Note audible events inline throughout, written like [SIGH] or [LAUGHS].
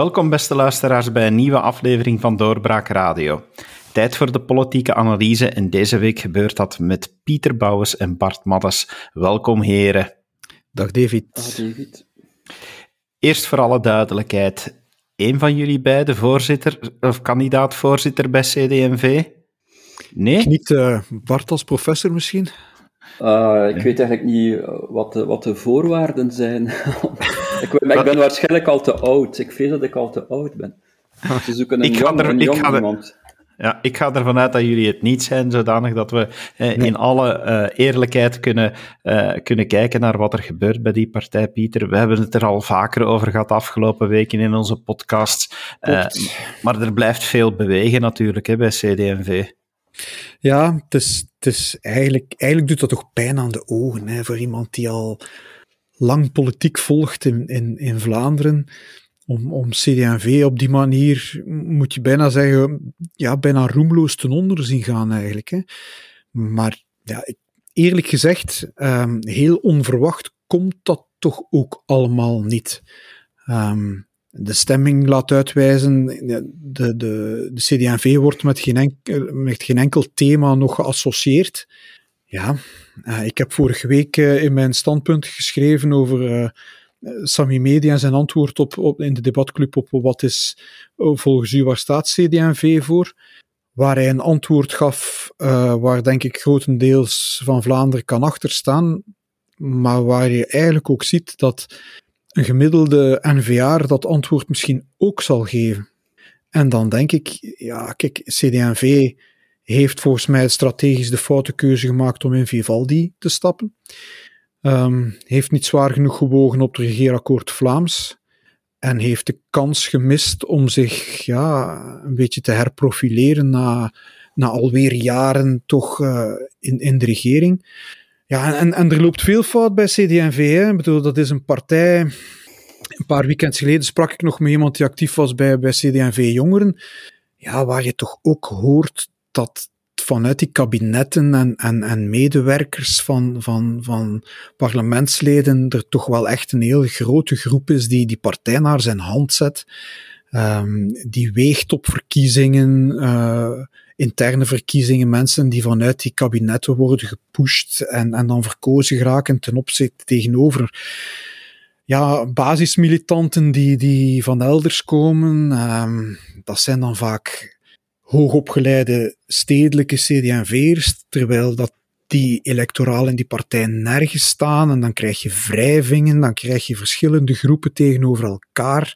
Welkom, beste luisteraars, bij een nieuwe aflevering van Doorbraak Radio. Tijd voor de politieke analyse en deze week gebeurt dat met Pieter Bouwens en Bart Maddes. Welkom, heren. Dag David. Dag David. Eerst voor alle duidelijkheid, een van jullie beiden voorzitter of kandidaat-voorzitter bij CD&V? Nee? Niet uh, Bart als professor misschien? Uh, ik weet eigenlijk niet wat de, wat de voorwaarden zijn. [LAUGHS] ik, ben, ik ben waarschijnlijk al te oud. Ik weet dat ik al te oud ben. Ze zoeken een ik jong, er, een ik jong ga iemand. Ja, ik ga ervan uit dat jullie het niet zijn, zodanig dat we eh, in alle uh, eerlijkheid kunnen, uh, kunnen kijken naar wat er gebeurt bij die partij, Pieter. We hebben het er al vaker over gehad afgelopen weken in onze podcast. maar er blijft veel bewegen natuurlijk hè, bij CD&V. Ja, het is, het is eigenlijk, eigenlijk doet dat toch pijn aan de ogen hè, voor iemand die al lang politiek volgt in, in, in Vlaanderen om, om CD&V op die manier, moet je bijna zeggen, ja, bijna roemloos ten onder zien gaan eigenlijk. Hè. Maar ja, eerlijk gezegd, um, heel onverwacht komt dat toch ook allemaal niet. Um, de stemming laat uitwijzen, de, de, de CD&V wordt met geen, enkel, met geen enkel thema nog geassocieerd. Ja, ik heb vorige week uh, in mijn standpunt geschreven over uh, Sami Media en zijn antwoord op, in de debatclub op wat is volgens u waar staat CD&V voor, waar hij een antwoord gaf waar denk ik grotendeels van Vlaanderen kan achterstaan, maar waar je eigenlijk ook ziet dat een gemiddelde NVA dat antwoord misschien ook zal geven. En dan denk ik, ja, kijk, CD&V heeft volgens mij strategisch de foute keuze gemaakt om in Vivaldi te stappen. Um, heeft niet zwaar genoeg gewogen op het regeerakkoord Vlaams. En heeft de kans gemist om zich ja, een beetje te herprofileren na, na alweer jaren toch uh, in, in de regering. Ja, en, en er loopt veel fout bij CD&V. Ik bedoel, dat is een partij. Een paar weekends geleden sprak ik nog met iemand die actief was bij, bij CD&V Jongeren. Ja, waar je toch ook hoort dat vanuit die kabinetten en, en, en medewerkers van, van, van parlementsleden er toch wel echt een heel grote groep is die die partij naar zijn hand zet. Um, die weegt op verkiezingen, uh, interne verkiezingen, mensen die vanuit die kabinetten worden gepusht en, en dan verkozen geraken ten opzichte tegenover ja, basismilitanten die, die van elders komen. Um, dat zijn dan vaak hoogopgeleide stedelijke CD&V'ers, terwijl dat die electoraal in die partij nergens staan en dan krijg je wrijvingen, dan krijg je verschillende groepen tegenover elkaar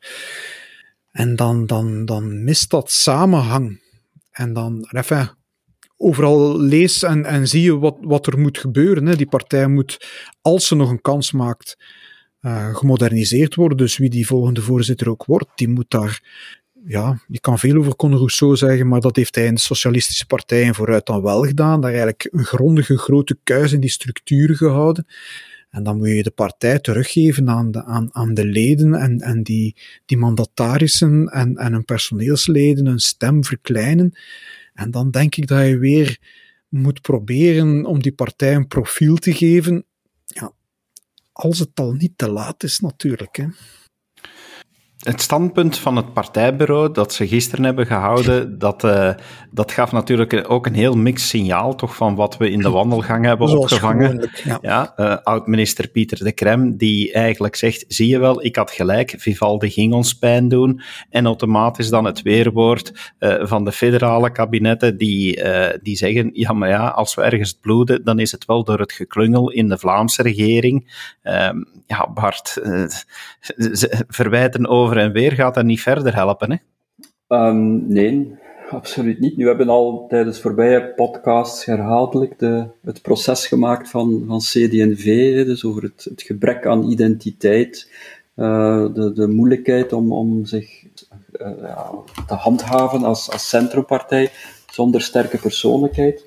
en dan, dan, dan mist dat samenhang. En dan, enfin, overal lees en, en zie je wat, wat er moet gebeuren. Hè. Die partij moet, als ze nog een kans maakt, uh, gemoderniseerd worden. Dus wie die volgende voorzitter ook wordt, die moet daar ja, je kan veel over Conor Rousseau zeggen, maar dat heeft hij in de socialistische partijen vooruit dan wel gedaan. Daar eigenlijk een grondige grote kuis in die structuren gehouden. En dan moet je de partij teruggeven aan de, aan, aan de leden en, en die, die mandatarissen en, en hun personeelsleden een stem verkleinen. En dan denk ik dat je weer moet proberen om die partij een profiel te geven. Ja, als het al niet te laat is natuurlijk. Hè. Het standpunt van het partijbureau dat ze gisteren hebben gehouden, dat, uh, dat gaf natuurlijk ook een heel mixed signaal toch van wat we in de wandelgang hebben Zoals opgevangen. Ja, ja uh, oud-minister Pieter de Krem, die eigenlijk zegt, zie je wel, ik had gelijk, Vivaldi ging ons pijn doen. En automatisch dan het weerwoord uh, van de federale kabinetten die, die zeggen, ja maar ja, als we ergens bloeden, dan is het wel door het geklungel in de Vlaamse regering. Ehm, ja, Bart, verwijten over en weer gaat dat niet verder helpen, hè? Um, nee, absoluut niet. Nu hebben we al tijdens voorbije podcasts herhaaldelijk de, het proces gemaakt van, van CD&V, dus over het, het gebrek aan identiteit, uh, de, de moeilijkheid om, om zich uh, ja, te handhaven als, als centrumpartij zonder sterke persoonlijkheid.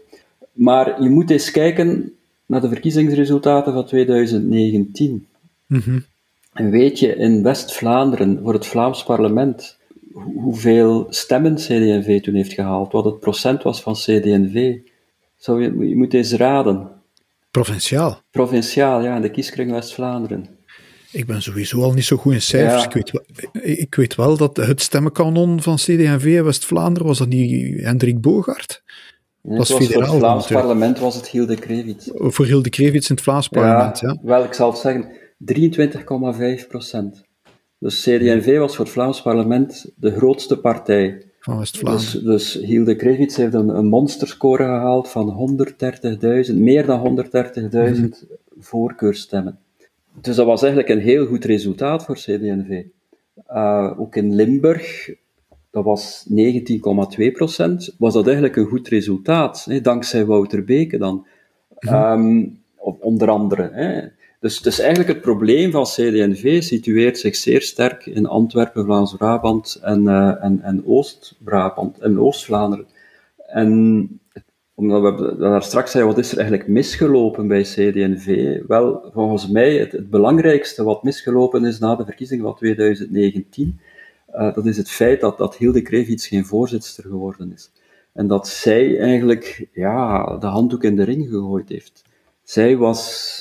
Maar je moet eens kijken naar de verkiezingsresultaten van 2019. Mm -hmm. En weet je in West-Vlaanderen voor het Vlaams parlement hoeveel stemmen CD&V toen heeft gehaald? Wat het procent was van CD&V? Zou je, je moet eens raden. Provinciaal? Provinciaal, ja, in de kieskring West-Vlaanderen. Ik ben sowieso al niet zo goed in cijfers. Ik, weet wel, ik weet wel dat het stemmenkanon van CD&V West-Vlaanderen, was dat niet Hendrik Bogaert? dat was federaal. Voor het Vlaams parlement was het Hilde Krevits. Voor Hilde Krevits in het Vlaams parlement, ja. Wel, ik zal het zeggen, 23,5 procent. Dus CD&V was voor het Vlaams parlement de grootste partij. Van West-Vlaanderen. Dus, dus Hilde Krevits heeft een, een monsterscore gehaald van 130.000, meer dan 130.000 mm voorkeurstemmen. Dus dat was eigenlijk een heel goed resultaat voor CD&V. Uh, ook in Limburg, dat was 19,2 procent, was dat eigenlijk een goed resultaat, hè, dankzij Wouter Beke dan. Mm onder andere. Hè. Dus, dus eigenlijk het probleem van CD&V situeert zich zeer sterk in Antwerpen, Vlaams-Brabant en, uh, en, en Oost-Brabant en Oost-Vlaanderen. En omdat we daar straks zeiden, wat is er eigenlijk misgelopen bij CD&V? Wel, volgens mij het, het, belangrijkste wat misgelopen is na de verkiezingen van 2019, uh, dat is het feit dat, dat Hilde Krevits geen voorzitter geworden is. En dat zij eigenlijk ja, de handdoek in de ring gegooid heeft. Zij was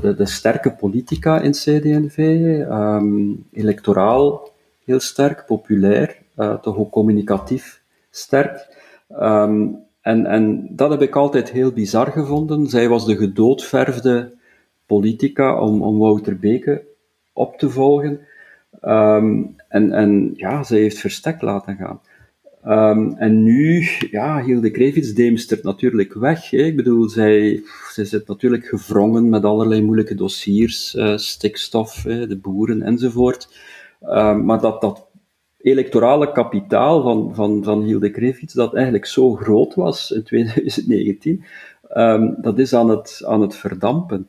de, sterke politica in CD&V, ehm, electoraal heel sterk, populair, uh, toch ook communicatief sterk. Um, en, en dat heb ik altijd heel bizar gevonden. Zij was de gedoodverfde politica om, om Wouter Beke op te volgen. Um, en, en ja, zij heeft verstek laten gaan. Um, en nu, ja, Hilde Krevits deemstert natuurlijk weg. Hè. Ik bedoel, zij, zij zit natuurlijk gevrongen met allerlei moeilijke dossiers, uh, stikstof, hè, de boeren enzovoort. Um, maar dat, dat electorale kapitaal van, van, van Hilde Krevits, dat eigenlijk zo groot was in 2019, um, ehm, dat is aan het, aan het verdampen.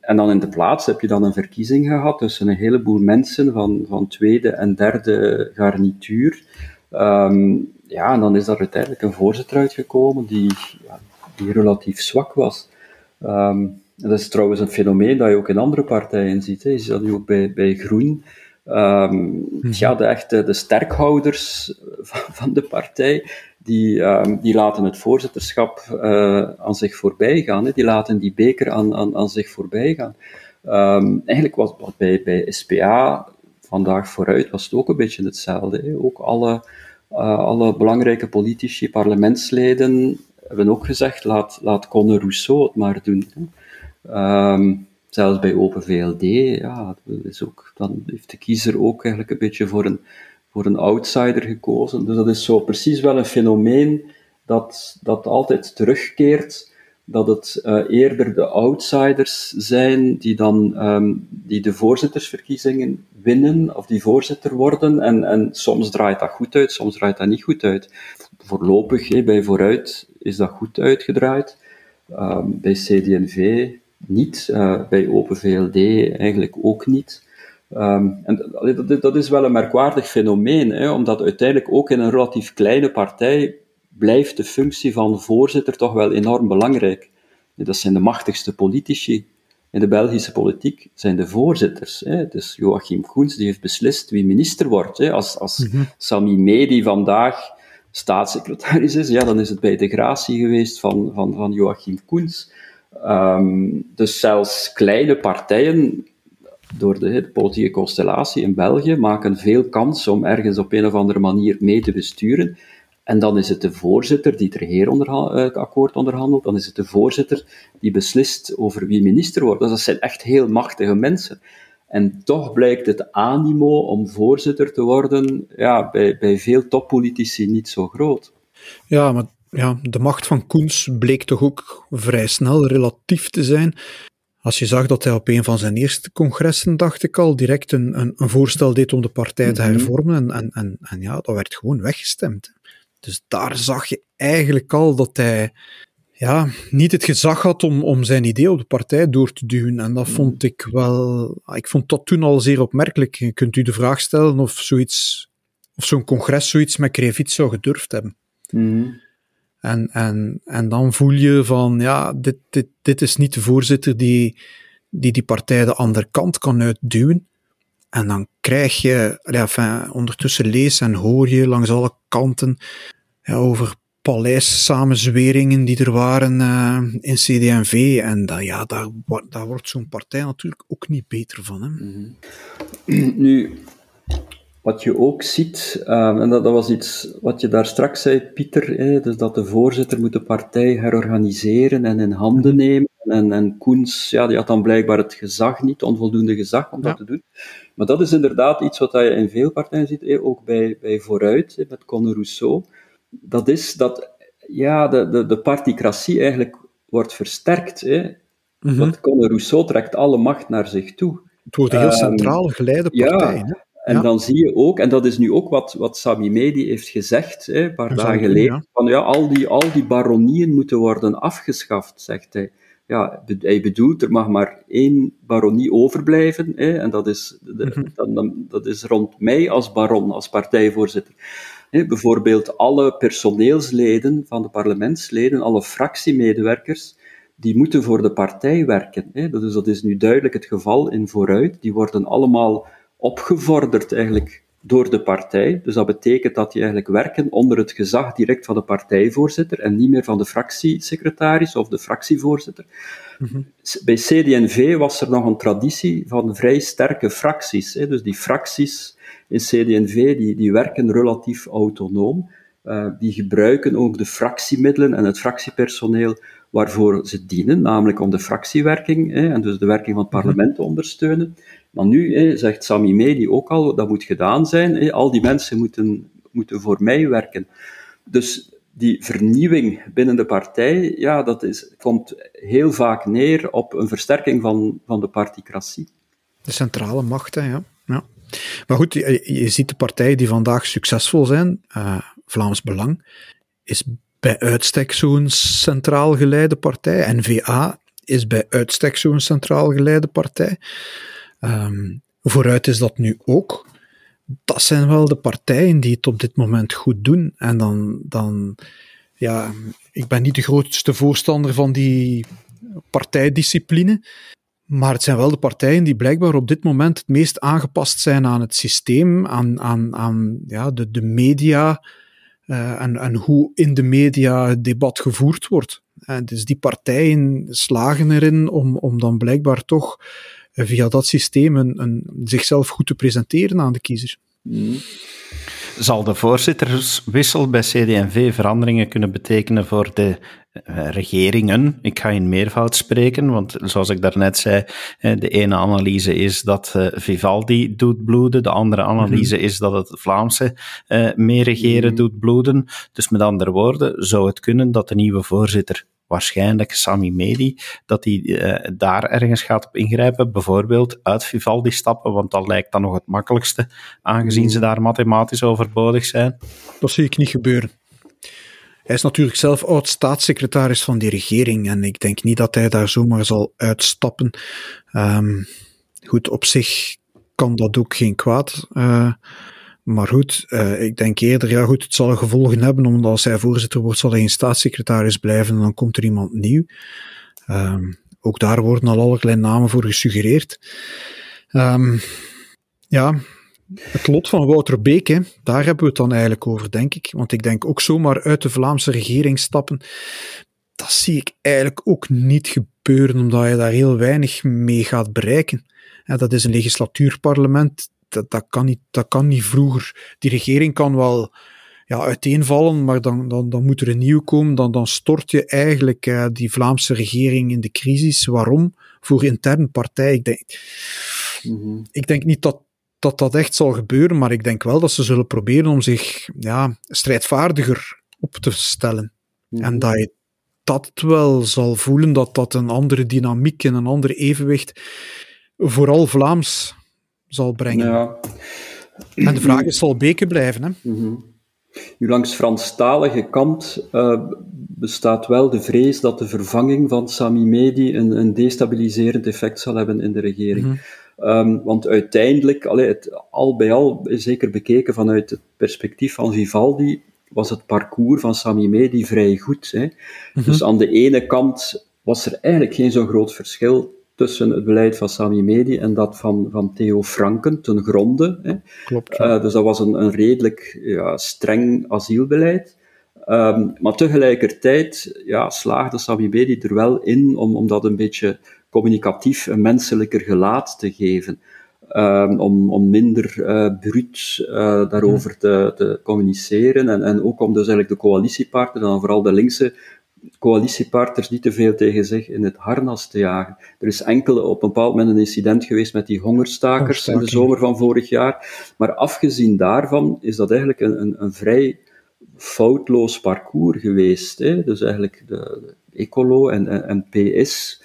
En dan in de plaats heb je dan een verkiezing gehad tussen een heleboel mensen van, van tweede en derde garnituur. Um, ja, en dan is daar uiteindelijk een voorzitter uitgekomen die, ja, die relatief zwak was. Um, dat is trouwens een fenomeen dat je ook in andere partijen ziet. Hè. Je ziet dat nu ook bij, bij Groen. Um, ja, de echte de sterkhouders van, van de partij, die, um, die laten het voorzitterschap uh, aan zich voorbij gaan. Hè. Die laten die beker aan, aan, aan zich voorbij gaan. Um, eigenlijk was wat bij, bij SPA vandaag vooruit was het ook een beetje hetzelfde. Hè. Ook alle, alle belangrijke politici, parlementsleden hebben ook gezegd, laat, laat Conor Rousseau het maar doen. Hè zelfs bij Open VLD, ja, is ook, dan heeft de kiezer ook eigenlijk een beetje voor een, voor een outsider gekozen. Dus dat is zo precies wel een fenomeen dat, dat altijd terugkeert, dat het uh, eerder de outsiders zijn die dan um, die de voorzittersverkiezingen winnen, of die voorzitter worden, en, en soms draait dat goed uit, soms draait dat niet goed uit. Voorlopig, bij Vooruit, is dat goed uitgedraaid. Um, bij CD&V niet, uh, bij Open VLD eigenlijk ook niet. Um, en dat, dat, is wel een merkwaardig fenomeen, hè, omdat uiteindelijk ook in een relatief kleine partij blijft de functie van voorzitter toch wel enorm belangrijk. Dat zijn de machtigste politici in de Belgische politiek, zijn de voorzitters. Hè. Het is Joachim Koens die heeft beslist wie minister wordt. Hè. Als, als mm -hmm. Sami Medi vandaag staatssecretaris is, ja, dan is het bij de gratie geweest van, van, van Joachim Koens. Um, dus zelfs kleine partijen, door de, de, politieke constellatie in België, maken veel kans om ergens op een of andere manier mee te besturen. En dan is het de voorzitter die het regeerakkoord onderhandelt, dan is het de voorzitter die beslist over wie minister wordt. Dus dat zijn echt heel machtige mensen. En toch blijkt het animo om voorzitter te worden ja, bij, bij veel toppolitici niet zo groot. Ja, maar ja, de macht van Koens bleek toch ook vrij snel relatief te zijn. Als je zag dat hij op een van zijn eerste congressen, dacht ik al, direct een, een, een voorstel deed om de partij te mhm. hervormen. En, en, en, en, ja, dat werd gewoon weggestemd. Dus daar zag je eigenlijk al dat hij ja, niet het gezag had om, om zijn idee op de partij door te duwen. En dat vond ik wel, ik vond dat toen al zeer opmerkelijk. Je kunt u de vraag stellen of zoiets, of zo'n congres zoiets met Krevits zou gedurfd hebben. Mm en, en, en dan voel je van, ja, dit, dit, dit is niet de voorzitter die, die die partij de andere kant kan uitduwen. En dan krijg je, ja, enfin, ondertussen lees en hoor je langs alle kanten ja, over paleissamenzweringen die er waren uh, in CD&V. En dat, ja, daar, daar wordt zo'n partij natuurlijk ook niet beter van. Hè? Mm -hmm. [CLEARS THROAT] Nu, wat je ook ziet, uh, en dat, dat, was iets wat je daar straks zei, Pieter, hè, dus dat de voorzitter moet de partij herorganiseren en in handen mhm. nemen. En, en Koens, ja, die had dan blijkbaar het gezag niet, onvoldoende gezag om dat te doen. Maar dat is inderdaad iets wat je in veel partijen ziet, ook bij, bij Vooruit, met Conor Rousseau. Dat is dat ja, de, de, de particratie eigenlijk wordt versterkt. Hè. Mm -hmm. Want Conor Rousseau trekt alle macht naar zich toe. Het wordt een heel um, centraal geleide partij. Ja, en dan zie je ook, en dat is nu ook wat, wat Sami Medi heeft gezegd, hè, een paar dagen geleden, ja. van ja, al die, al die baronieën moeten worden afgeschaft, zegt hij. Ja, hij bedoelt, er mag maar één baronie overblijven, hè, en dat is, de, dan, dan, dat is rond mij als baron, als partijvoorzitter. Hè, bijvoorbeeld alle personeelsleden van de parlementsleden, alle fractiemedewerkers, die moeten voor de partij werken. Hè. Dus dat is nu duidelijk het geval in Vooruit. Die worden allemaal opgevorderd eigenlijk door de partij. Dus dat betekent dat die eigenlijk werken onder het gezag direct van de partijvoorzitter en niet meer van de fractiesecretaris of de fractievoorzitter. Mm -hmm. Bij CD&V was er nog een traditie van vrij sterke fracties. Hè. Dus die fracties in CD&V die, die werken relatief autonoom. Uh, die gebruiken ook de fractiemiddelen en het fractiepersoneel waarvoor ze dienen, namelijk om de fractiewerking hè, en dus de werking van het parlement te ondersteunen. Maar nu, zegt Sami Medi ook al, dat moet gedaan zijn. Al die mensen moeten, moeten voor mij werken. Dus die vernieuwing binnen de partij, ja, dat is, komt heel vaak neer op een versterking van, van de particratie. De centrale macht, hè, ja. ja. Maar goed, je, ziet de partijen die vandaag succesvol zijn, uh, Vlaams Belang, is bij uitstek zo'n centraal geleide partij. N-VA is bij uitstek zo'n centraal geleide partij. Um, vooruit is dat nu ook. Dat zijn wel de partijen die het op dit moment goed doen. En dan, dan ja, ik ben niet de grootste voorstander van die partijdiscipline. Maar het zijn wel de partijen die blijkbaar op dit moment het meest aangepast zijn aan het systeem, aan, aan, aan ja, de, de media uh, en, en hoe in de media het debat gevoerd wordt. En dus die partijen slagen erin om, om dan blijkbaar toch via dat systeem een, een, zichzelf goed te presenteren aan de kiezer. Mm. Zal de voorzitterswissel bij CD&V veranderingen kunnen betekenen voor de uh, regeringen? Ik ga in meervoud spreken, want zoals ik daarnet zei, de ene analyse is dat uh, Vivaldi doet bloeden, de andere analyse mm -hmm. is dat het Vlaamse uh, meer regeren mm -hmm. doet bloeden. Dus met andere woorden, zou het kunnen dat de nieuwe voorzitter waarschijnlijk Sami Medi, dat hij uh, daar ergens gaat op ingrijpen, bijvoorbeeld uit Vivaldi stappen, want dat lijkt dan nog het makkelijkste, aangezien ze daar mathematisch overbodig zijn. Dat zie ik niet gebeuren. Hij is natuurlijk zelf oud-staatssecretaris van die regering en ik denk niet dat hij daar zomaar zal uitstappen. Um, goed, op zich kan dat ook geen kwaad. Uh, maar goed, uh, ik denk eerder, ja goed, het zal gevolgen hebben, omdat als hij voorzitter wordt, zal hij een staatssecretaris blijven en dan komt er iemand nieuw. Um, ook daar worden al allerlei namen voor gesuggereerd. Um, ja, het lot van Wouter Beek, daar hebben we het dan eigenlijk over, denk ik. Want ik denk ook zomaar uit de Vlaamse regering stappen, dat zie ik eigenlijk ook niet gebeuren, omdat je daar heel weinig mee gaat bereiken. En dat is een legislatuurparlement dat, dat, kan niet, dat kan niet vroeger. Die regering kan wel ja, uiteenvallen, maar dan, dan, dan moet er een nieuw komen. Dan, dan stort je eigenlijk uh, die Vlaamse regering in de crisis. Waarom? Voor intern partij. Ik denk, mm -hmm. ik denk niet dat, dat dat echt zal gebeuren, maar ik denk wel dat ze zullen proberen om zich ja, strijdvaardiger op te stellen. Mm -hmm. En dat je dat wel zal voelen, dat dat een andere dynamiek en een ander evenwicht, vooral Vlaams, zal brengen. Ja. En de vraag is, zal Beke blijven? Hè? Mm -hmm. Nu, langs Franstalige kant uh, bestaat wel de vrees dat de vervanging van Sami Medi een, een destabiliserend effect zal hebben in de regering. Mm -hmm. um, want uiteindelijk, allee, het, al bij al, zeker bekeken vanuit het perspectief van Vivaldi, was het parcours van Sami Medi vrij goed. Hè? Mm -hmm. Dus aan de ene kant was er eigenlijk geen zo groot verschil tussen het beleid van Sami Medi en dat van, van Theo Franken ten gronde. Hè. Klopt. Ja. Uh, dus dat was een, een redelijk ja, streng asielbeleid. Um, maar tegelijkertijd ja, slaagde Sami Bedi er wel in om, om dat een beetje communicatief een menselijker gelaat te geven. Um, om, om minder uh, bruut uh, daarover te, te communiceren en, en ook om dus eigenlijk de coalitiepartners, dan vooral de linkse coalitiepartners niet te veel tegen zich in het harnas te jagen. Er is enkel op een bepaald moment een incident geweest met die hongerstakers in de zomer van vorig jaar. Maar afgezien daarvan is dat eigenlijk een, een, een vrij foutloos parcours geweest. Hè? Dus eigenlijk de, Ecolo en, en, en, PS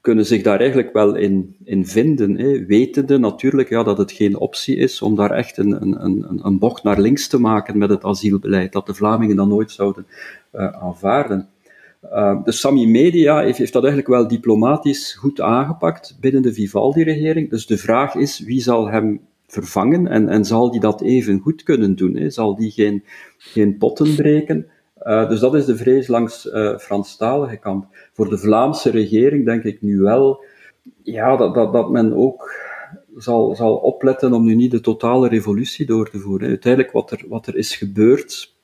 kunnen zich daar eigenlijk wel in, in vinden. Hè? Wetende natuurlijk ja, dat het geen optie is om daar echt een, een, een, een bocht naar links te maken met het asielbeleid, dat de Vlamingen dan nooit zouden uh, aanvaarden. Uh, de Sami Media heeft, heeft, dat eigenlijk wel diplomatisch goed aangepakt binnen de Vivaldi-regering. Dus de vraag is, wie zal hem vervangen en, en zal die dat even goed kunnen doen? Hè? Zal die geen, geen potten breken? Uh, dus dat is de vrees langs uh, Franstalige kant. Voor de Vlaamse regering denk ik nu wel ja, dat, dat, dat men ook zal, zal opletten om nu niet de totale revolutie door te voeren. Uiteindelijk wat er, wat er is gebeurd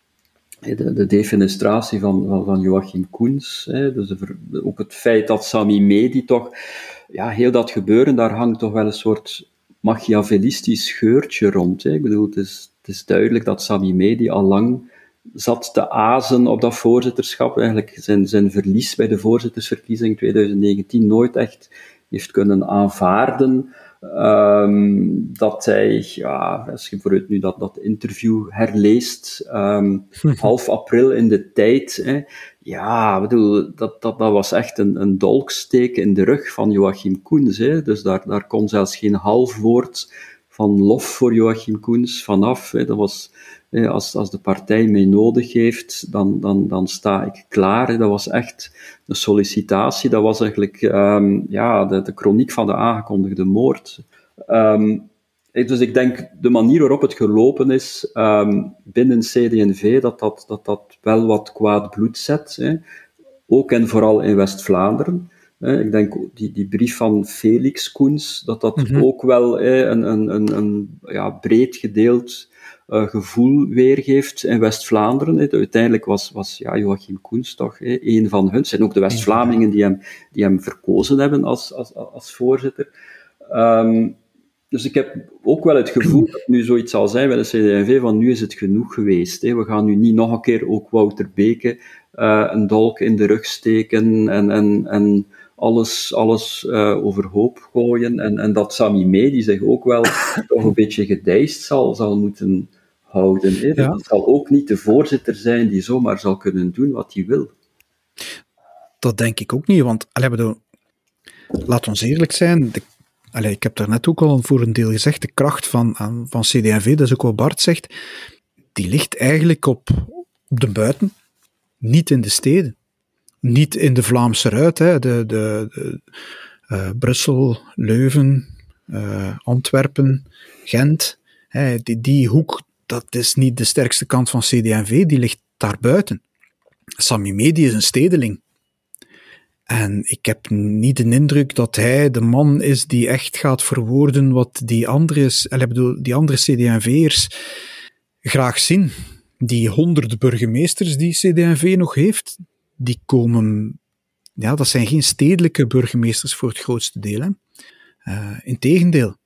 de, de defenestratie van, van, van Joachim Koens, hè, dus ook het feit dat Sami Medi toch, ja, heel dat gebeuren, daar hangt toch wel een soort machiavellistisch geurtje rond. Hè. Ik bedoel, het is, het is duidelijk dat Sami Medi al lang zat te azen op dat voorzitterschap, eigenlijk zijn, zijn verlies bij de voorzittersverkiezing 2019 nooit echt heeft kunnen aanvaarden. Um, dat hij, ja, als je vooruit nu dat, dat interview herleest, um, [LAUGHS] half april in de tijd, hè, ja, bedoel, dat, dat, dat was echt een, een dolksteek in de rug van Joachim Koens. Hè. Dus daar, daar kon zelfs geen half woord van lof voor Joachim Koens vanaf. Hè. Dat was, als, als de partij mij nodig heeft, dan, dan, dan sta ik klaar. Dat was echt een sollicitatie. Dat was eigenlijk um, ja, de, de chroniek van de aangekondigde moord. Um, dus ik denk de manier waarop het gelopen is um, binnen CD&V, dat dat, dat dat wel wat kwaad bloed zet. Hè. Ook en vooral in West-Vlaanderen. Ik denk die, die brief van Felix Koens, dat dat mhm. ook wel een, een, een, een ja, breed gedeeld uh, gevoel weergeeft in West-Vlaanderen. Uiteindelijk was, was ja, Joachim Koens toch een van hun. Het zijn ook de West-Vlamingen die hem, die hem verkozen hebben als, als, als voorzitter. Um, dus ik heb ook wel het gevoel dat nu zoiets zal zijn bij de CD&V van nu is het genoeg geweest. Hè. We gaan nu niet nog een keer ook Wouter Beke uh, een dolk in de rug steken en, en, en alles, alles uh, overhoop gooien. En, en dat Sami Mee, die zich ook wel [COUGHS] toch een beetje gedijst zal, zal moeten houden. Hè. Dat zal ook niet de voorzitter zijn die zomaar zal kunnen doen wat hij wil. Dat denk ik ook niet, want allee, bedoel, laat ons eerlijk zijn, de, allee, ik heb daar net ook al voor een deel gezegd, de kracht van, van CD&V, dat is ook wat Bart zegt, die ligt eigenlijk op, op de buiten, niet in de steden. Niet in de Vlaamse ruit, hè, de, de, uh, Brussel, Leuven, uh, Antwerpen, Gent, hè, die, die hoek, dat is niet de sterkste kant van CD&V, die ligt daar buiten. Sami Medi is een stedeling. En ik heb niet de indruk dat hij de man is die echt gaat verwoorden wat die andere, bedoel, die andere CD&V'ers graag zien. Die honderd burgemeesters die CD&V nog heeft, die komen, ja, dat zijn geen stedelijke burgemeesters voor het grootste deel. Hè. Uh, Integendeel.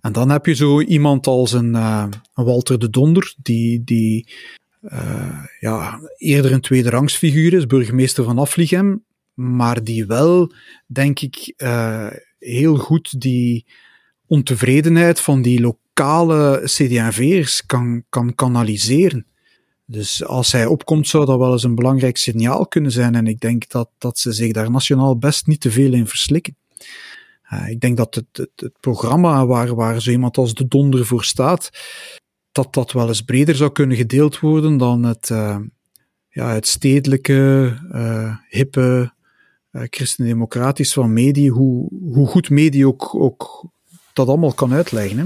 En dan heb je zo iemand als een, een Walter de Donder, die, die uh, ja, eerder een tweederangsfiguur is, burgemeester van Afligem, maar die wel, denk ik, heel goed die ontevredenheid van die lokale CD&V'ers kan, kan kanaliseren. Dus als hij opkomt, zou dat wel eens een belangrijk signaal kunnen zijn. En ik denk dat, dat ze zich daar nationaal best niet te veel in verslikken. Uh, ik denk dat het, het, programma waar, waar zo iemand als de donder voor staat, dat dat wel eens breder zou kunnen gedeeld worden dan het, uh, ja, het stedelijke, uh, hippe, christendemocratisch van medie, hoe, hoe goed medie ook, ook dat allemaal kan uitleggen. Hè.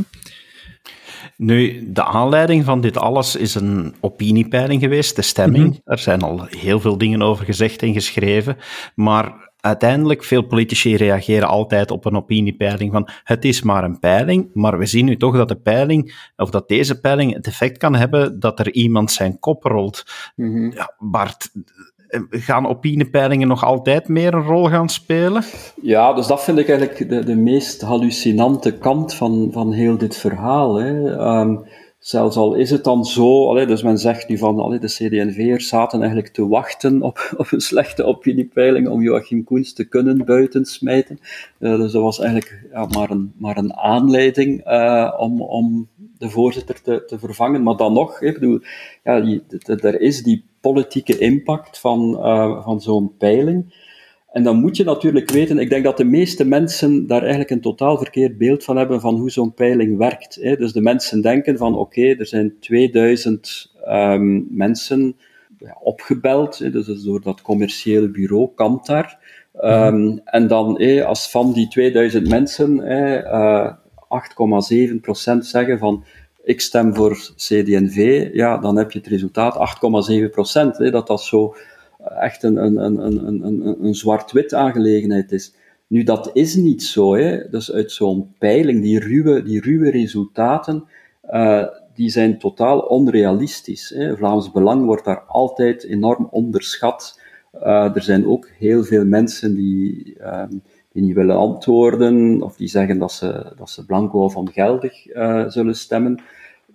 Nu, de aanleiding van dit alles is een opiniepeiling geweest, de stemming. Mhm. Er zijn al heel veel dingen over gezegd en geschreven. Maar uiteindelijk, veel politici reageren altijd op een opiniepeiling van het is maar een peiling, maar we zien nu toch dat de peiling, of dat deze peiling het effect kan hebben dat er iemand zijn kop rolt. Mhm. Ja, Bart, gaan opiniepeilingen nog altijd meer een rol gaan spelen? Ja, dus dat vind ik eigenlijk de, de meest hallucinante kant van, van heel dit verhaal. Hè. Ehm, zelfs al is het dan zo, dus men zegt nu van de CD&V'ers zaten eigenlijk te wachten op, [LAUGHS] op een slechte opiniepeiling om Joachim Koens te kunnen buitensmijten. Uh, dus dat was eigenlijk ja, maar, een, maar een aanleiding uh, om, om de voorzitter te, te vervangen. Maar dan nog, ik bedoel, ja, die, er is die politieke impact van, uh, van zo'n peiling. En dan moet je natuurlijk weten, ik denk dat de meeste mensen daar eigenlijk een totaal verkeerd beeld van hebben van hoe zo'n peiling werkt. Hè. Dus de mensen denken van oké, er zijn 2000 um, mensen opgebeld, hè, dus door dat commerciële bureau Kantar. Um, mm En dan, hè, als van die 2000 mensen hè, uh, 8,7% zeggen van ik stem voor CD&V, ja, dan heb je het resultaat 8,7%. Dat dat zo echt een, een, een, een, een, een zwart-wit aangelegenheid is. Nu, dat is niet zo. Hè. Dus uit zo'n peiling, die ruwe, die ruwe resultaten, uh, die zijn totaal onrealistisch. Hè. Vlaams Belang wordt daar altijd enorm onderschat. Uh, er zijn ook heel veel mensen die, um, die niet willen antwoorden, of die zeggen dat ze, dat ze blanco of ongeldig uh, zullen stemmen.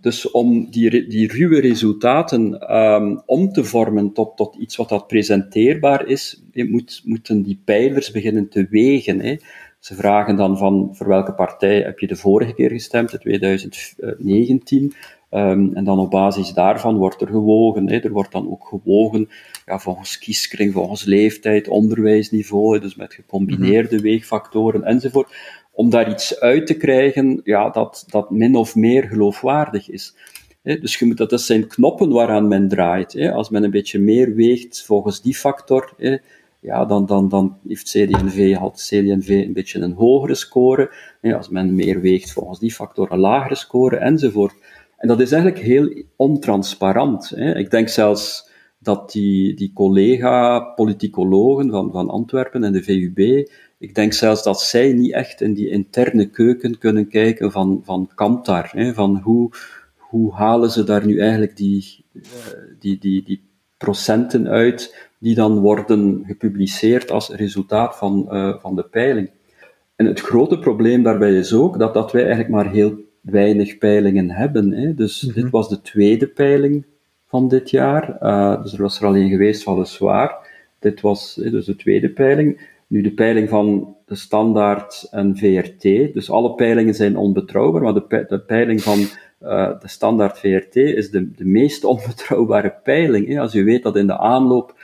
Dus om die, die ruwe resultaten um, om te vormen tot, tot iets wat dat presenteerbaar is, moet, moeten die pijlers beginnen te wegen. Hè. Ze vragen dan van voor welke partij heb je de vorige keer gestemd, in 2019. Um, en dan op basis daarvan wordt er gewogen. Hè. Er wordt dan ook gewogen ja, volgens kieskring, volgens leeftijd, onderwijsniveau, dus met gecombineerde mhm. weegfactoren enzovoort om daar iets uit te krijgen ja, dat, dat min of meer geloofwaardig is. dus je moet, dat zijn knoppen waaraan men draait. Als men een beetje meer weegt volgens die factor, ja, dan, dan, dan heeft CD&V, had CD&V een beetje een hogere score. Als men meer weegt volgens die factor, een lagere score, enzovoort. En dat is eigenlijk heel ontransparant. Ik denk zelfs dat die, die collega-politicologen van, van Antwerpen en de VUB ik denk zelfs dat zij niet echt in die interne keuken kunnen kijken van, van Kantar. Hè, van hoe, hoe halen ze daar nu eigenlijk die, uh, die, die, die procenten uit die dan worden gepubliceerd als resultaat van, uh, van de peiling. En het grote probleem daarbij is ook dat, dat wij eigenlijk maar heel weinig peilingen hebben. Hè. Dus mm -hmm. dit was de tweede peiling van dit jaar. Uh, dus er was er alleen geweest, weliswaar. Dit was dus de tweede peiling. Nu, de peiling van de standaard en VRT, dus alle peilingen zijn onbetrouwbaar, maar de, de peiling van uh, de standaard VRT is de, de meest [LAUGHS] onbetrouwbare peiling. Hè. Als u weet dat in de aanloop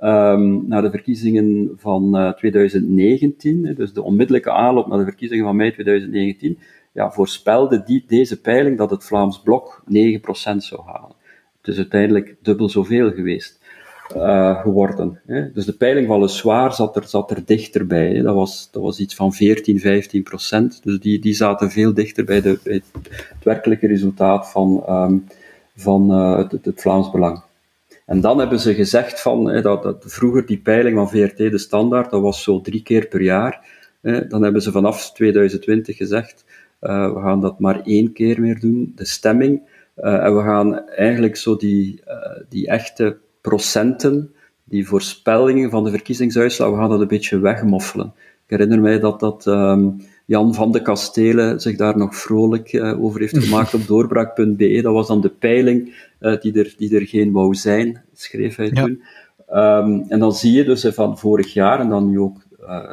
um, naar de verkiezingen van uh, 2019, dus de onmiddellijke aanloop naar de verkiezingen van mei 2019, ja, voorspelde die, deze peiling dat het Vlaams Blok 9% zou halen. Het is uiteindelijk dubbel zoveel geweest uh, geworden. Hè. Dus de peiling van Le Soir zat er, zat er dichterbij. Dat, was, dat was iets van 14, 15 procent. Dus die, die zaten veel dichter bij, de, het, werkelijke resultaat van, um, van uh, het, het, Vlaams Belang. En dan hebben ze gezegd van, hè, dat, dat, vroeger die peiling van VRT, de standaard, dat was zo drie keer per jaar. Hè. Dan hebben ze vanaf 2020 gezegd, we gaan dat maar één keer meer doen, de stemming. Uh, en we gaan eigenlijk zo die, uh, die echte procenten, die voorspellingen van de verkiezingsuitslag, we gaan dat een beetje wegmoffelen. Ik herinner mij dat, dat um, Jan van de Kastelen zich daar nog vrolijk over heeft gemaakt op doorbraak.be. Dat was dan de peiling die, er, die er geen wou zijn, schreef hij toen. Um, en dan zie je dus van vorig jaar, en dan nu ook uh,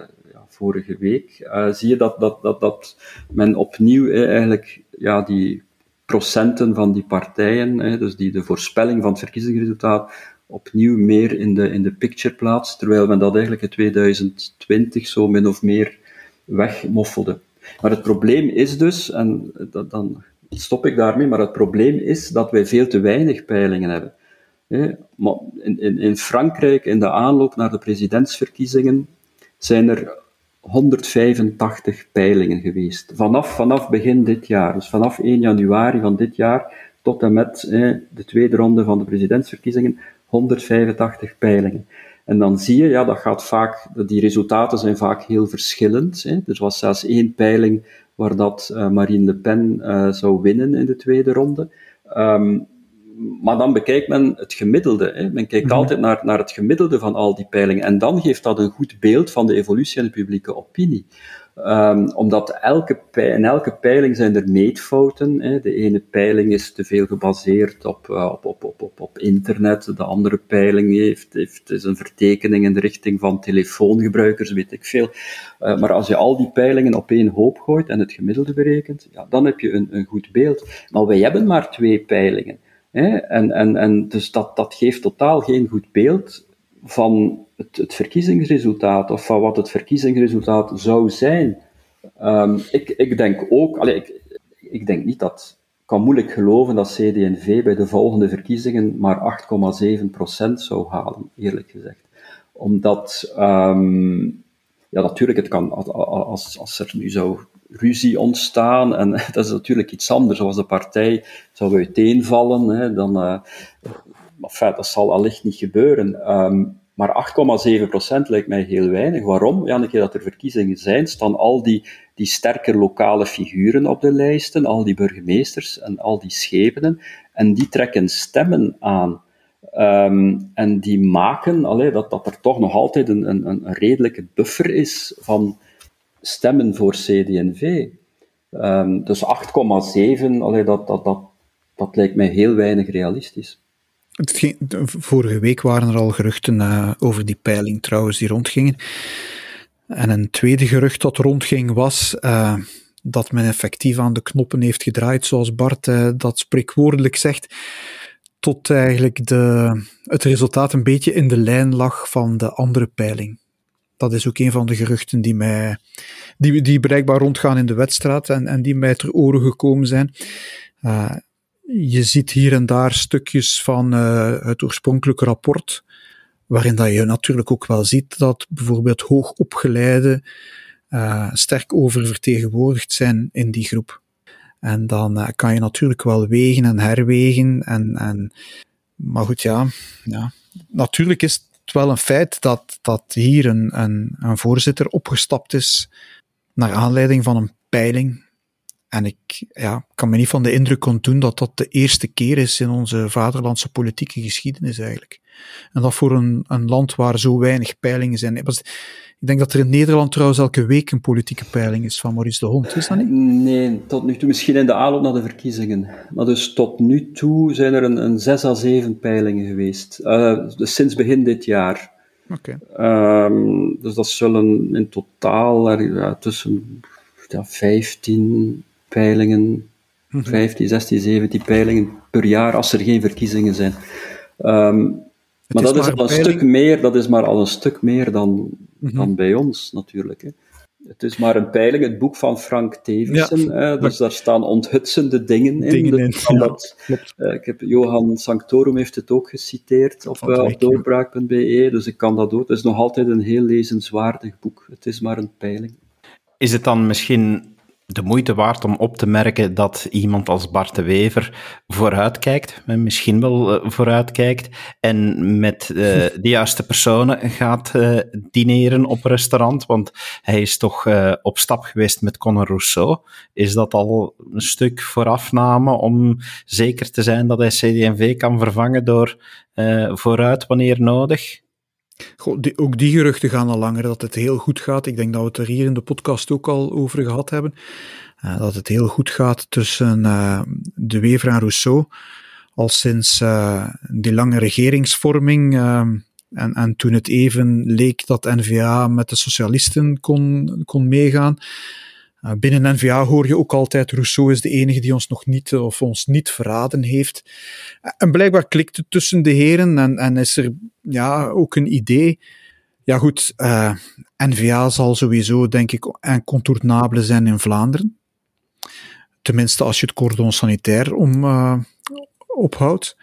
vorige week, zie je dat, dat, dat, dat men opnieuw eigenlijk ja, die procenten van die partijen, dus die de voorspelling van het verkiezingsresultaat, opnieuw meer in de, in de picture plaatst, terwijl men dat eigenlijk in 2020 zo min of meer wegmoffelde. Maar het probleem is dus, en dan stop ik daarmee, maar het probleem is dat wij veel te weinig peilingen hebben. In, in, in Frankrijk, in de aanloop naar de presidentsverkiezingen, zijn er 185 peilingen geweest. Vanaf, vanaf begin dit jaar, dus vanaf 1 januari van dit jaar tot en met de tweede ronde van de presidentsverkiezingen, 185 peilingen. En dan zie je, ja, dat gaat vaak, die resultaten zijn vaak heel verschillend. Hè. Er was zelfs één peiling waar dat uh, Marine Le Pen uh, zou winnen in de tweede ronde. Um, maar dan bekijkt men het gemiddelde. Hè. Men kijkt mm altijd naar, naar het gemiddelde van al die peilingen. En dan geeft dat een goed beeld van de evolutie in de publieke opinie. Um, omdat elke, in elke peiling zijn er meetfouten. Hè. De ene peiling is te veel gebaseerd op, uh, op, op, op, op, op, internet. De andere peiling heeft, heeft, is een vertekening in de richting van telefoongebruikers, weet ik veel. Uh, maar als je al die peilingen op één hoop gooit en het gemiddelde berekent, ja, dan heb je een, een goed beeld. Maar wij hebben maar twee peilingen. En, en, en dus dat, dat geeft totaal geen goed beeld van het, het verkiezingsresultaat of van wat het verkiezingsresultaat zou zijn. Um, ik, ik denk ook, allez, ik, ik denk niet dat, kan moeilijk geloven dat CD&V bij de volgende verkiezingen maar 8,7% zou halen, eerlijk gezegd. Omdat, um, ja natuurlijk, het kan, als, als er nu zou ruzie ontstaan. En [LAUGHS] dat is natuurlijk iets anders. Als de partij zou uiteenvallen, hè, dan. Uh, enfin, dat zal allicht niet gebeuren. Um, maar 8,7% lijkt mij heel weinig. Waarom? Ja, een keer dat er verkiezingen zijn, staan al die, die sterke lokale figuren op de lijsten, al die burgemeesters en al die schepenen, en die trekken stemmen aan. Um, en die maken allee, dat, dat er toch nog altijd een, een, een redelijke buffer is van stemmen voor CD&V. Um, dus 8,7, dat, dat, dat, dat lijkt mij heel weinig realistisch. vorige week waren er al geruchten uh, over die peiling trouwens die rondgingen. En een tweede gerucht dat rondging was uh, dat men effectief aan de knoppen heeft gedraaid, zoals Bart uh, dat spreekwoordelijk zegt, tot eigenlijk de, het resultaat een beetje in de lijn lag van de andere peiling. Dat is ook een van de geruchten die, mij, die, die bereikbaar rondgaan in de wedstrijd en, en die mij ter oren gekomen zijn. Uh, je ziet hier en daar stukjes van uh, het oorspronkelijke rapport, waarin dat je natuurlijk ook wel ziet dat bijvoorbeeld hoogopgeleide uh, sterk oververtegenwoordigd zijn in die groep. En dan kan je natuurlijk wel wegen en herwegen. En, en, maar goed, ja, ja. Natuurlijk is wel een feit dat, dat hier een, een, een voorzitter opgestapt is naar aanleiding van een peiling. En ik ja, kan me niet van de indruk ontdoen dat dat de eerste keer is in onze vaderlandse politieke geschiedenis eigenlijk. En dat voor een, een land waar zo weinig peilingen zijn. Ik denk dat er in Nederland trouwens elke week een politieke peiling is van Maurice de Hond, is dat niet? Nee, tot nu toe misschien in de aanloop naar de verkiezingen. Maar dus tot nu toe zijn er een, een zes à zeven peilingen geweest. Uh, dus sinds begin dit jaar. Oké. Okay. Um, ehm, dus dat zullen in totaal er, ja, tussen ja, 15 peilingen, 15, 16, 17 peilingen per jaar als er geen verkiezingen zijn. Um, maar dat is al een stuk meer, dat is maar al een stuk meer dan, mhm. dan bij ons natuurlijk. Hè. Het is maar een peiling, het boek van Frank Tevissen. Hè, dus daar staan onthutsende dingen in. Dingen in ja, dat, uh, ik heb, Johan Sanctorum heeft het ook geciteerd op, uh, op doorbraak.be, dus ik kan dat ook. Het is nog altijd een heel lezenswaardig boek. Het is maar een peiling. Is het dan misschien de moeite waard om op te merken dat iemand als Bart de Wever vooruitkijkt, misschien wel uh, vooruitkijkt, en met uh, de juiste personen gaat dineren op restaurant, want hij is toch op stap geweest met Conor Rousseau. Is dat al een stuk voorafname om zeker te zijn dat hij CD&V kan vervangen door vooruit wanneer nodig? Die, ook die geruchten gaan al langer dat het heel goed gaat. Ik denk dat we het er hier in de podcast ook al over gehad hebben. Uh, dat het heel goed gaat tussen uh, De Wever en Rousseau. Al sinds uh, die lange regeringsvorming. En, en, toen het even leek dat N-VA met de socialisten kon, kon meegaan. Uh, binnen N-VA hoor je ook altijd, Rousseau is de enige die ons nog niet, of ons niet verraden heeft. En blijkbaar klikt het tussen de heren en, en is er ja, ook een idee. Ja goed, uh, N-VA zal sowieso, denk ik, incontournabele zijn in Vlaanderen. Tenminste, als je het cordon sanitair om, ophoudt.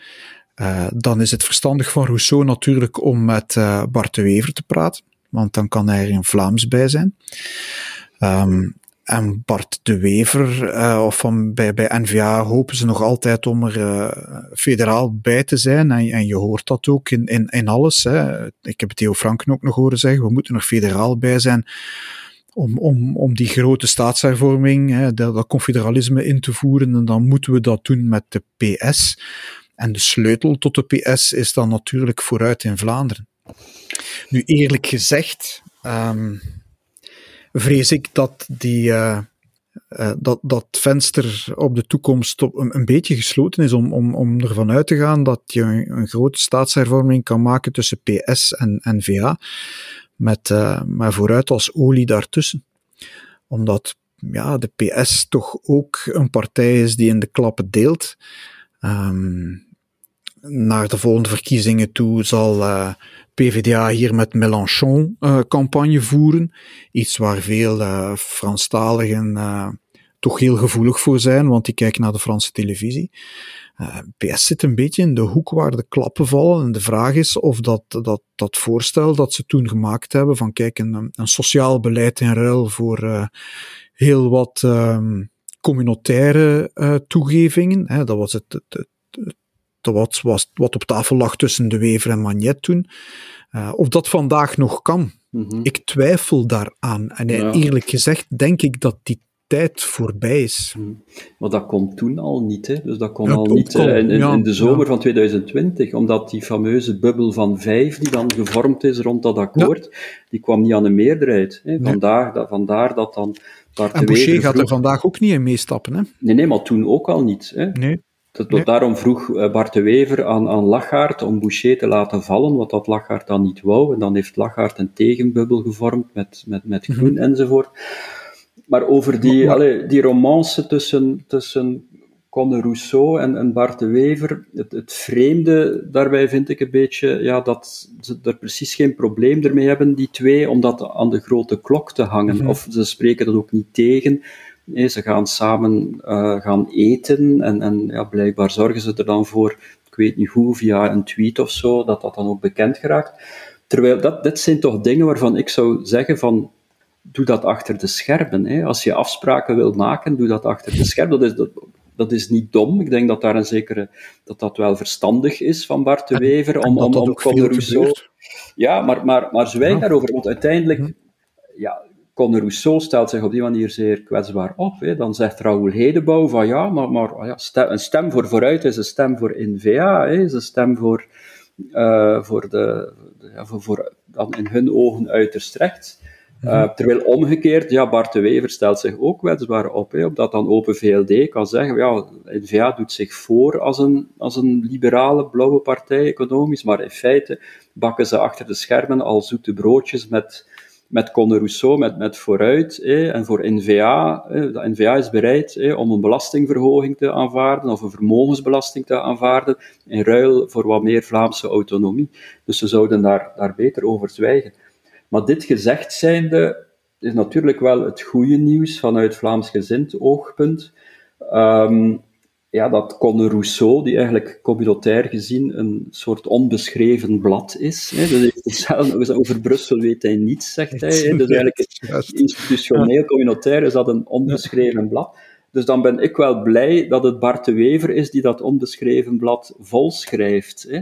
Uh, dan is het verstandig van Rousseau natuurlijk om met Bart de Wever te praten, want dan kan hij er in Vlaams bij zijn. Um, en Bart de Wever, uh, of van, bij, bij NVA hopen ze nog altijd om er uh, federaal bij te zijn. En, je hoort dat ook in, in, in alles. Hè. Ik heb Theo Franken ook nog horen zeggen, we moeten er federaal bij zijn om, om, om die grote staatshervorming, hè, dat, confederalisme in te voeren. En dan moeten we dat doen met de PS. En de sleutel tot de PS is dan natuurlijk vooruit in Vlaanderen. Nu, eerlijk gezegd, um, vrees ik dat die, uh, uh, dat, dat venster op de toekomst op, een, een, beetje gesloten is om, om, om ervan uit te gaan dat je een, grote staatshervorming kan maken tussen PS en N-VA, met, uh, maar vooruit als olie daartussen. Omdat ja, de PS toch ook een partij is die in de klappen deelt. Um, naar de volgende verkiezingen toe zal uh, PvdA hier met Mélenchon uh, campagne voeren. Iets waar veel uh, Franstaligen toch heel gevoelig voor zijn, want die kijken naar de Franse televisie. PS zit een beetje in de hoek waar de klappen vallen. En de vraag is of dat, dat, dat voorstel dat ze toen gemaakt hebben van kijk, een, een sociaal beleid in ruil voor heel wat um, communautaire toegevingen. Hè, dat was het, het wat, was, wat op tafel lag tussen De Wever en Magnet toen. Uh, of dat vandaag nog kan. Mm -hmm. Ik twijfel daaraan. En ja. eerlijk gezegd denk ik dat die tijd voorbij is. Mm. Maar dat kon toen al niet. Hè? Dus dat kon ja, al niet kon, in, in, ja, in, de zomer van 2020, omdat die fameuze bubbel van vijf die dan gevormd is rond dat akkoord, die kwam niet aan de meerderheid. Hè? Vandaar, dat, vandaar dat dan en Boucher gaat er vandaag ook niet in meestappen. Hè? Nee, nee, maar toen ook al niet. Hè? Nee. Dat, nee. Daarom vroeg eh, Bart de Wever aan, aan Lachaert om Boucher te laten vallen, wat dat Lachaert dan niet wou. En dan heeft Lachaert een tegenbubbel gevormd met, met, met groen mm -hmm. enzovoort. Maar over die, maar, allee, die romance tussen, tussen Conde Rousseau en, en Bart de Wever, het, het vreemde daarbij vind ik een beetje ja, dat ze er precies geen probleem ermee hebben, die twee, om dat aan de grote klok te hangen. Mm -hmm. Of ze spreken dat ook niet tegen. Nee, ze gaan samen uh, gaan eten en, en ja, blijkbaar zorgen ze er dan voor, ik weet niet hoe, via een tweet of zo, dat dat dan ook bekend geraakt. Terwijl dat, dit zijn toch dingen waarvan ik zou zeggen van, doe dat achter de schermen. Hè. Als je afspraken wil maken, doe dat achter de schermen. Dat is, dat, dat is niet dom. Ik denk dat daar een zekere, dat dat wel verstandig is van Bart de Wever, om, om, om Rousseau... Ja, maar, maar, maar zwijg ja. daarover, want uiteindelijk, hm. ja, Conde Rousseau stelt zich op die manier zeer kwetsbaar op. Hè. Dan zegt Raoul Hedebouw van ja, maar, maar ja, stem, een stem voor vooruit is een stem voor NVA, hè, is een stem voor, uh, voor, de, ja, voor, voor, dan in hun ogen uiterst rechts. Uh, mm -hmm. Terwijl omgekeerd, ja, Bart de Wever stelt zich ook kwetsbaar op, hè, omdat dan Open VLD kan zeggen, ja, NVA doet zich voor als een, als een liberale blauwe partij economisch, maar in feite bakken ze achter de schermen al zoete broodjes met met Conde Rousseau, met, met Vooruit en voor NVA. Eh, de NVA is bereid om een belastingverhoging te aanvaarden of een vermogensbelasting te aanvaarden in ruil voor wat meer Vlaamse autonomie. Dus ze zouden daar, daar beter over zwijgen. Maar dit gezegd zijnde is natuurlijk wel het goede nieuws vanuit Vlaams gezind oogpunt. Um, ja, dat Conde Rousseau, die eigenlijk communautair gezien een soort onbeschreven blad is. Hè. Dus zelf, over Brussel weet hij niets, zegt hij. Hè. Dus eigenlijk [LAUGHS] institutioneel communautair is dat een onbeschreven blad. Dus dan ben ik wel blij dat het Bart de Wever is die dat onbeschreven blad volschrijft. Hè.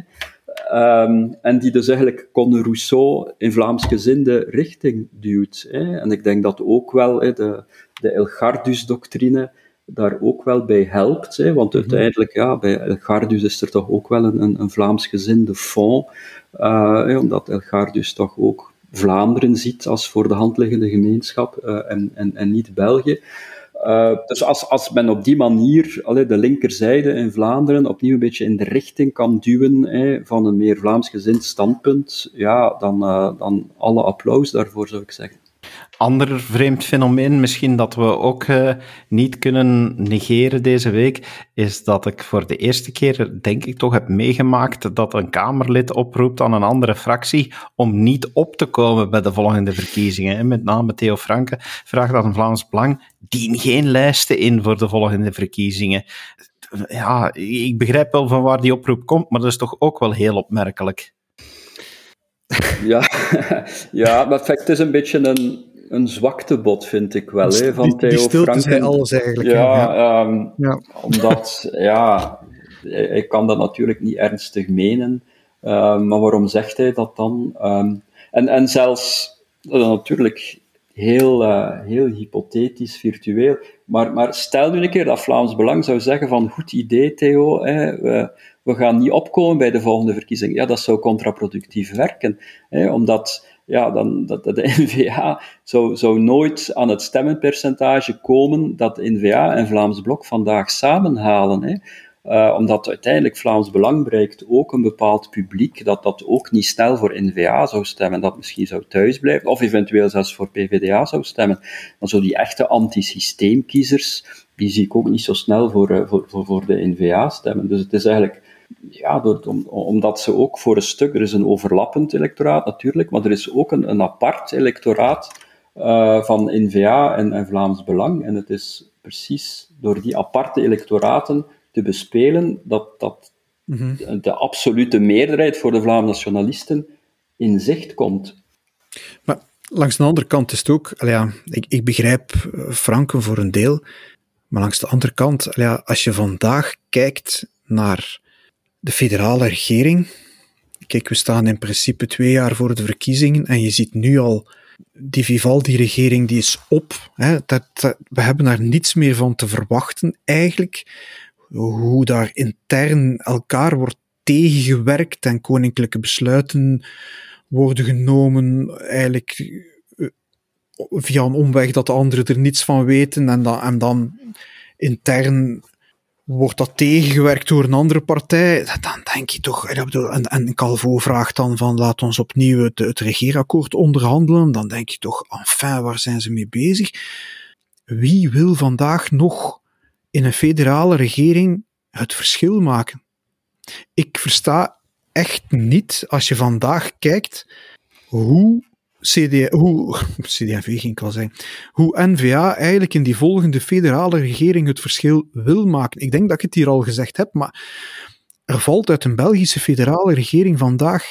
Um, en die dus eigenlijk Conde Rousseau in Vlaamsgezinde richting duwt. Hè. En ik denk dat ook wel hè, de, de Elgardus-doctrine daar ook wel bij helpt. Hè, want uiteindelijk, ja, bij Elgardus is er toch ook wel een, een, een Vlaams gezinde fond, uh, omdat Elgardus toch ook Vlaanderen ziet als voor de hand liggende gemeenschap uh, en, en, en niet België. Uh, dus als, als men op die manier allee, de linkerzijde in Vlaanderen opnieuw een beetje in de richting kan duwen van een meer Vlaamsgezind standpunt, ja, dan, uh, dan alle applaus daarvoor, zou ik zeggen. Ander vreemd fenomeen, misschien dat we ook uh, niet kunnen negeren deze week, is dat ik voor de eerste keer, denk ik toch, heb meegemaakt dat een Kamerlid oproept aan een andere fractie om niet op te komen bij de volgende verkiezingen. Met name Theo Franke vraagt aan Vlaams Belang, dien geen lijsten in voor de volgende verkiezingen. Ja, ik begrijp wel van waar die oproep komt, maar dat is toch ook wel heel opmerkelijk. Ja, [LAUGHS] ja maar het is een beetje een, een zwaktebod, vind ik wel, hè, van die, Theo die stilte Franken. alles eigenlijk. Ja, ja. ja. omdat, ja, ik kan dat natuurlijk niet ernstig menen, uh, maar waarom zegt hij dat dan? Um, en, en zelfs, uh, natuurlijk heel, uh, heel hypothetisch, virtueel, maar, maar stel nu een keer dat Vlaams Belang zou zeggen van, goed idee Theo, hè, we, we gaan niet opkomen bij de volgende verkiezing. Ja, dat zou contraproductief werken, hè, omdat ja, dan, dat, de [LAUGHS] N-VA zou, zou nooit aan het stemmenpercentage komen dat de N-VA en Vlaams Blok vandaag samenhalen. Hè. Uh, omdat uiteindelijk Vlaams Belang bereikt ook een bepaald publiek dat dat ook niet snel voor N-VA zou stemmen, dat misschien zou thuisblijven, of eventueel zelfs voor PVDA zou stemmen. Dan zou die echte antisysteemkiezers, die zie ik ook niet zo snel voor, voor, voor, voor de N-VA stemmen. Dus het is eigenlijk ja, door, om, omdat ze ook voor een stuk, er is een overlappend electoraat natuurlijk, maar er is ook een, een apart electoraat uh, van N-VA en, en, Vlaams Belang. En het is precies door die aparte electoraten te bespelen dat, dat mm -hmm. de absolute meerderheid voor de Vlaamse nationalisten in zicht komt. Maar langs de andere kant is het ook, ja, ik, ik begrijp Franken voor een deel, maar langs de andere kant, ja, als je vandaag kijkt naar de federale regering. Kijk, we staan in principe twee jaar voor de verkiezingen en je ziet nu al, die Vivaldi-regering die is op. Hè, dat, dat, we hebben daar niets meer van te verwachten eigenlijk. Hoe daar intern elkaar wordt tegengewerkt en koninklijke besluiten worden genomen, eigenlijk via een omweg dat de anderen er niets van weten en dan, en dan intern wordt dat tegengewerkt door een andere partij, dan denk je toch, en, en Calvo vraagt dan van laat ons opnieuw het, het regeerakkoord onderhandelen, dan denk je toch, enfin, waar zijn ze mee bezig? Wie wil vandaag nog in een federale regering het verschil maken? Ik versta echt niet, als je vandaag kijkt, hoe CD, hoe, [LAUGHS] CD&V ging ik wel zeggen, hoe N-VA eigenlijk in die volgende federale regering het verschil wil maken. Ik denk dat ik het hier al gezegd heb, maar er valt uit een Belgische federale regering vandaag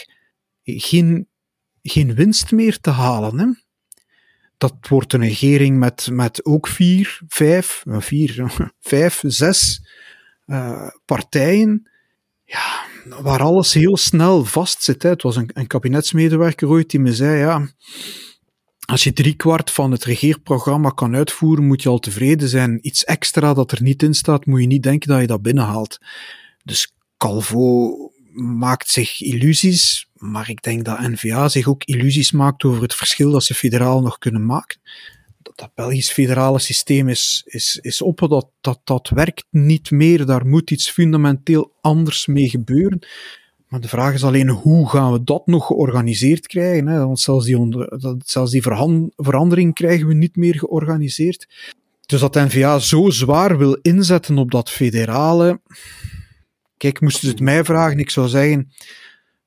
geen, geen winst meer te halen. Hè? Dat wordt een regering met, met ook vier, vijf, vier, [LAUGHS] vijf, zes uh, partijen. Ja, waar alles heel snel vastzit. Hè. Het was een, een kabinetsmedewerker ooit die me zei, ja, als je driekwart van het regeerprogramma kan uitvoeren, moet je al tevreden zijn. Iets extra dat er niet in staat, moet je niet denken dat je dat binnenhaalt. Dus Calvo maakt zich illusies, maar ik denk dat N-VA zich ook illusies maakt over het verschil dat ze federaal nog kunnen maken. Dat, dat Belgisch federale systeem is, is, is op, dat, dat, dat werkt niet meer, daar moet iets fundamenteel anders mee gebeuren. Maar de vraag is alleen hoe gaan we dat nog georganiseerd krijgen? Hè? Want zelfs die, onder, zelfs die verandering krijgen we niet meer georganiseerd. Dus dat NVA zo zwaar wil inzetten op dat federale. Kijk, moesten ze het mij vragen, ik zou zeggen: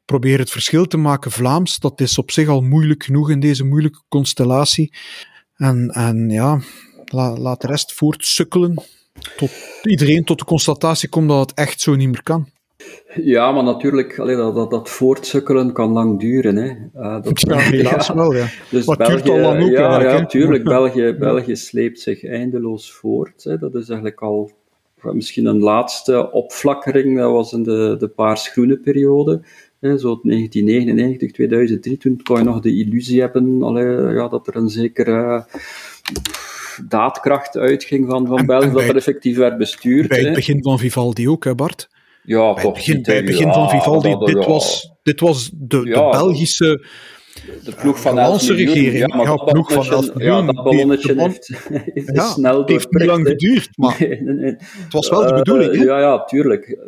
probeer het verschil te maken Vlaams. Dat is op zich al moeilijk genoeg in deze moeilijke constellatie. En, en ja, la, laat de rest voortsukkelen. Tot iedereen tot de constatatie komt dat het echt zo niet meer kan. Ja, maar natuurlijk, allee, dat, dat, dat voortsukkelen kan lang duren. Hè. Uh, dat, [LAUGHS] ja, helaas ja. wel, ja. Dus maar België, duurt al lang ook Ja, ja natuurlijk. [LAUGHS] België, België sleept zich eindeloos voort. Hè. Dat is eigenlijk al misschien een laatste opflakkering. Dat was in de, de paars-groene periode. Hè, zo 1999, 2003. Toen kon je nog de illusie hebben allee, ja, dat er een zekere daadkracht uitging van, van België, dat er effectief werd bestuurd. Bij het hè. begin van Vivaldi ook, hè Bart? Ja, bij toch het begin, bij het begin Ja, van Vivaldi, dat- dit, ja. was, dit was de, de. Belgische de ploeg van Hollandse 11 miljoen. regering. Ja, maar Ja, dat ploeg van 11 ballonnetje- Ja, miljoen. dat ballonnetje de heeft, [LAUGHS] heeft Ja, snel het heeft niet lang geduurd, maar [LAUGHS] Nee, nee, nee. het was wel de Eh, bedoeling. hè? Ja, ja, tuurlijk.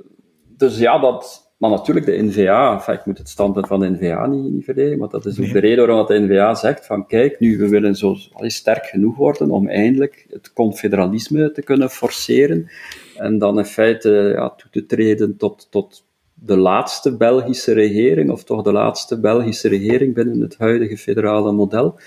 Dus ja, dat... Maar natuurlijk, de NVA, enfin, ik moet het standpunt van de NVA niet, niet verdedigen, maar dat is ook de reden waarom de NVA zegt van kijk, nu, we willen zo allee, sterk genoeg worden om eindelijk het confederalisme te kunnen forceren en dan in feite ja, toe te treden tot, tot de laatste Belgische regering, of toch de laatste Belgische regering binnen het huidige federale model.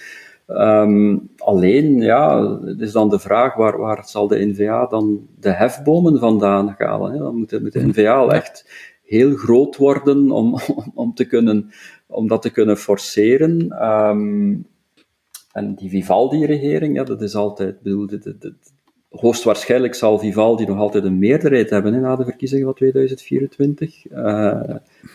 Ehm, alleen, ja, het is dan de vraag, waar, waar zal de NVA dan de hefbomen vandaan halen? Hè? Dan moet de, moet de NVA al echt heel groot worden om, [LAUGHS] om, te kunnen, om dat te kunnen forceren. Ehm, en die Vivaldi-regering, ja, dat is altijd, bedoel, hoogstwaarschijnlijk zal Vivaldi nog altijd een meerderheid hebben na de verkiezingen van 2024. Uh,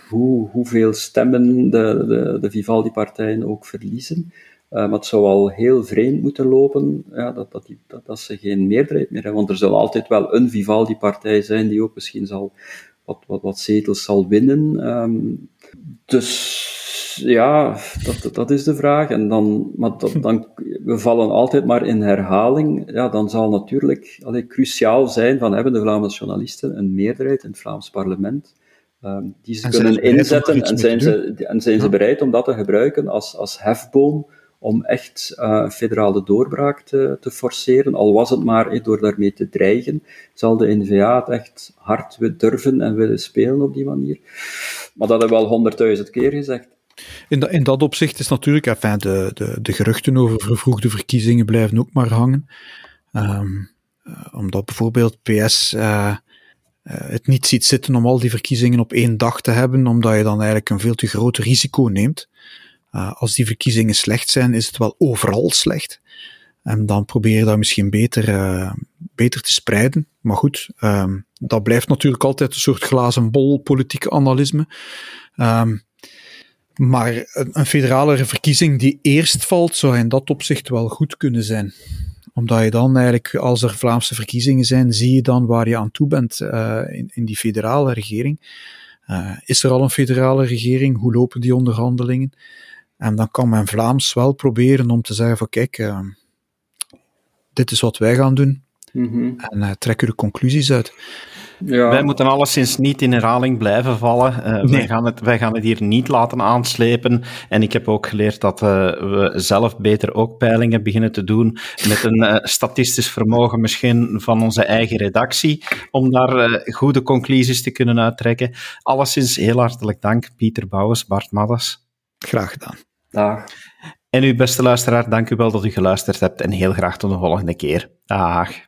hoe, hoeveel stemmen de, de, de Vivaldi-partijen ook verliezen. Uh, maar het zou al heel vreemd moeten lopen ja, dat, dat, die, dat, dat, ze geen meerderheid meer hebben. Want er zal altijd wel een Vivaldi-partij zijn die ook misschien zal wat, wat, wat zetels zal winnen. Um, dus ja, dat, dat is de vraag. En dan, maar dat, dan, we vallen altijd maar in herhaling. Ja, dan zal natuurlijk allee, cruciaal zijn van hebben de Vlaamse journalisten een meerderheid in het Vlaams parlement um, die ze kunnen inzetten en zijn, ze, en zijn ze bereid om dat te gebruiken als, als hefboom om echt uh, federale doorbraak te, te, forceren, al was het maar door daarmee te dreigen, zal de NVA het echt hard durven en willen spelen op die manier. Maar dat hebben we al honderdduizend keer gezegd. In, dat, in dat opzicht is natuurlijk, enfin, de, de, de geruchten over vervroegde verkiezingen blijven ook maar hangen. Um, omdat bijvoorbeeld PS uh, uh, het niet ziet zitten om al die verkiezingen op één dag te hebben, omdat je dan eigenlijk een veel te groot risico neemt. Als die verkiezingen slecht zijn, is het wel overal slecht. En dan probeer je dat misschien beter, beter te spreiden. Maar goed, um, dat blijft natuurlijk altijd een soort glazen bol politieke analysme. Um, maar een, federale verkiezing die eerst valt, zou in dat opzicht wel goed kunnen zijn. Omdat je dan eigenlijk, als er Vlaamse verkiezingen zijn, zie je dan waar je aan toe bent uh, in, in, die federale regering. Uh, is er al een federale regering? Hoe lopen die onderhandelingen? En dan kan men Vlaams wel proberen om te zeggen van kijk, uh, dit is wat wij gaan doen. Mm -hmm. En trek er de conclusies uit. Ja. Wij moeten alleszins niet in herhaling blijven vallen. Uh, nee. wij, gaan het, wij gaan het hier niet laten aanslepen. En ik heb ook geleerd dat uh, we zelf beter ook peilingen beginnen te doen met een uh, statistisch vermogen misschien van onze eigen redactie, om daar goede conclusies te kunnen uittrekken. Alleszins heel hartelijk dank, Pieter Bouwens, Bart Maddes. Graag gedaan. Dag. En uw beste luisteraar, dank u wel dat u geluisterd hebt en heel graag tot de volgende keer. Dag.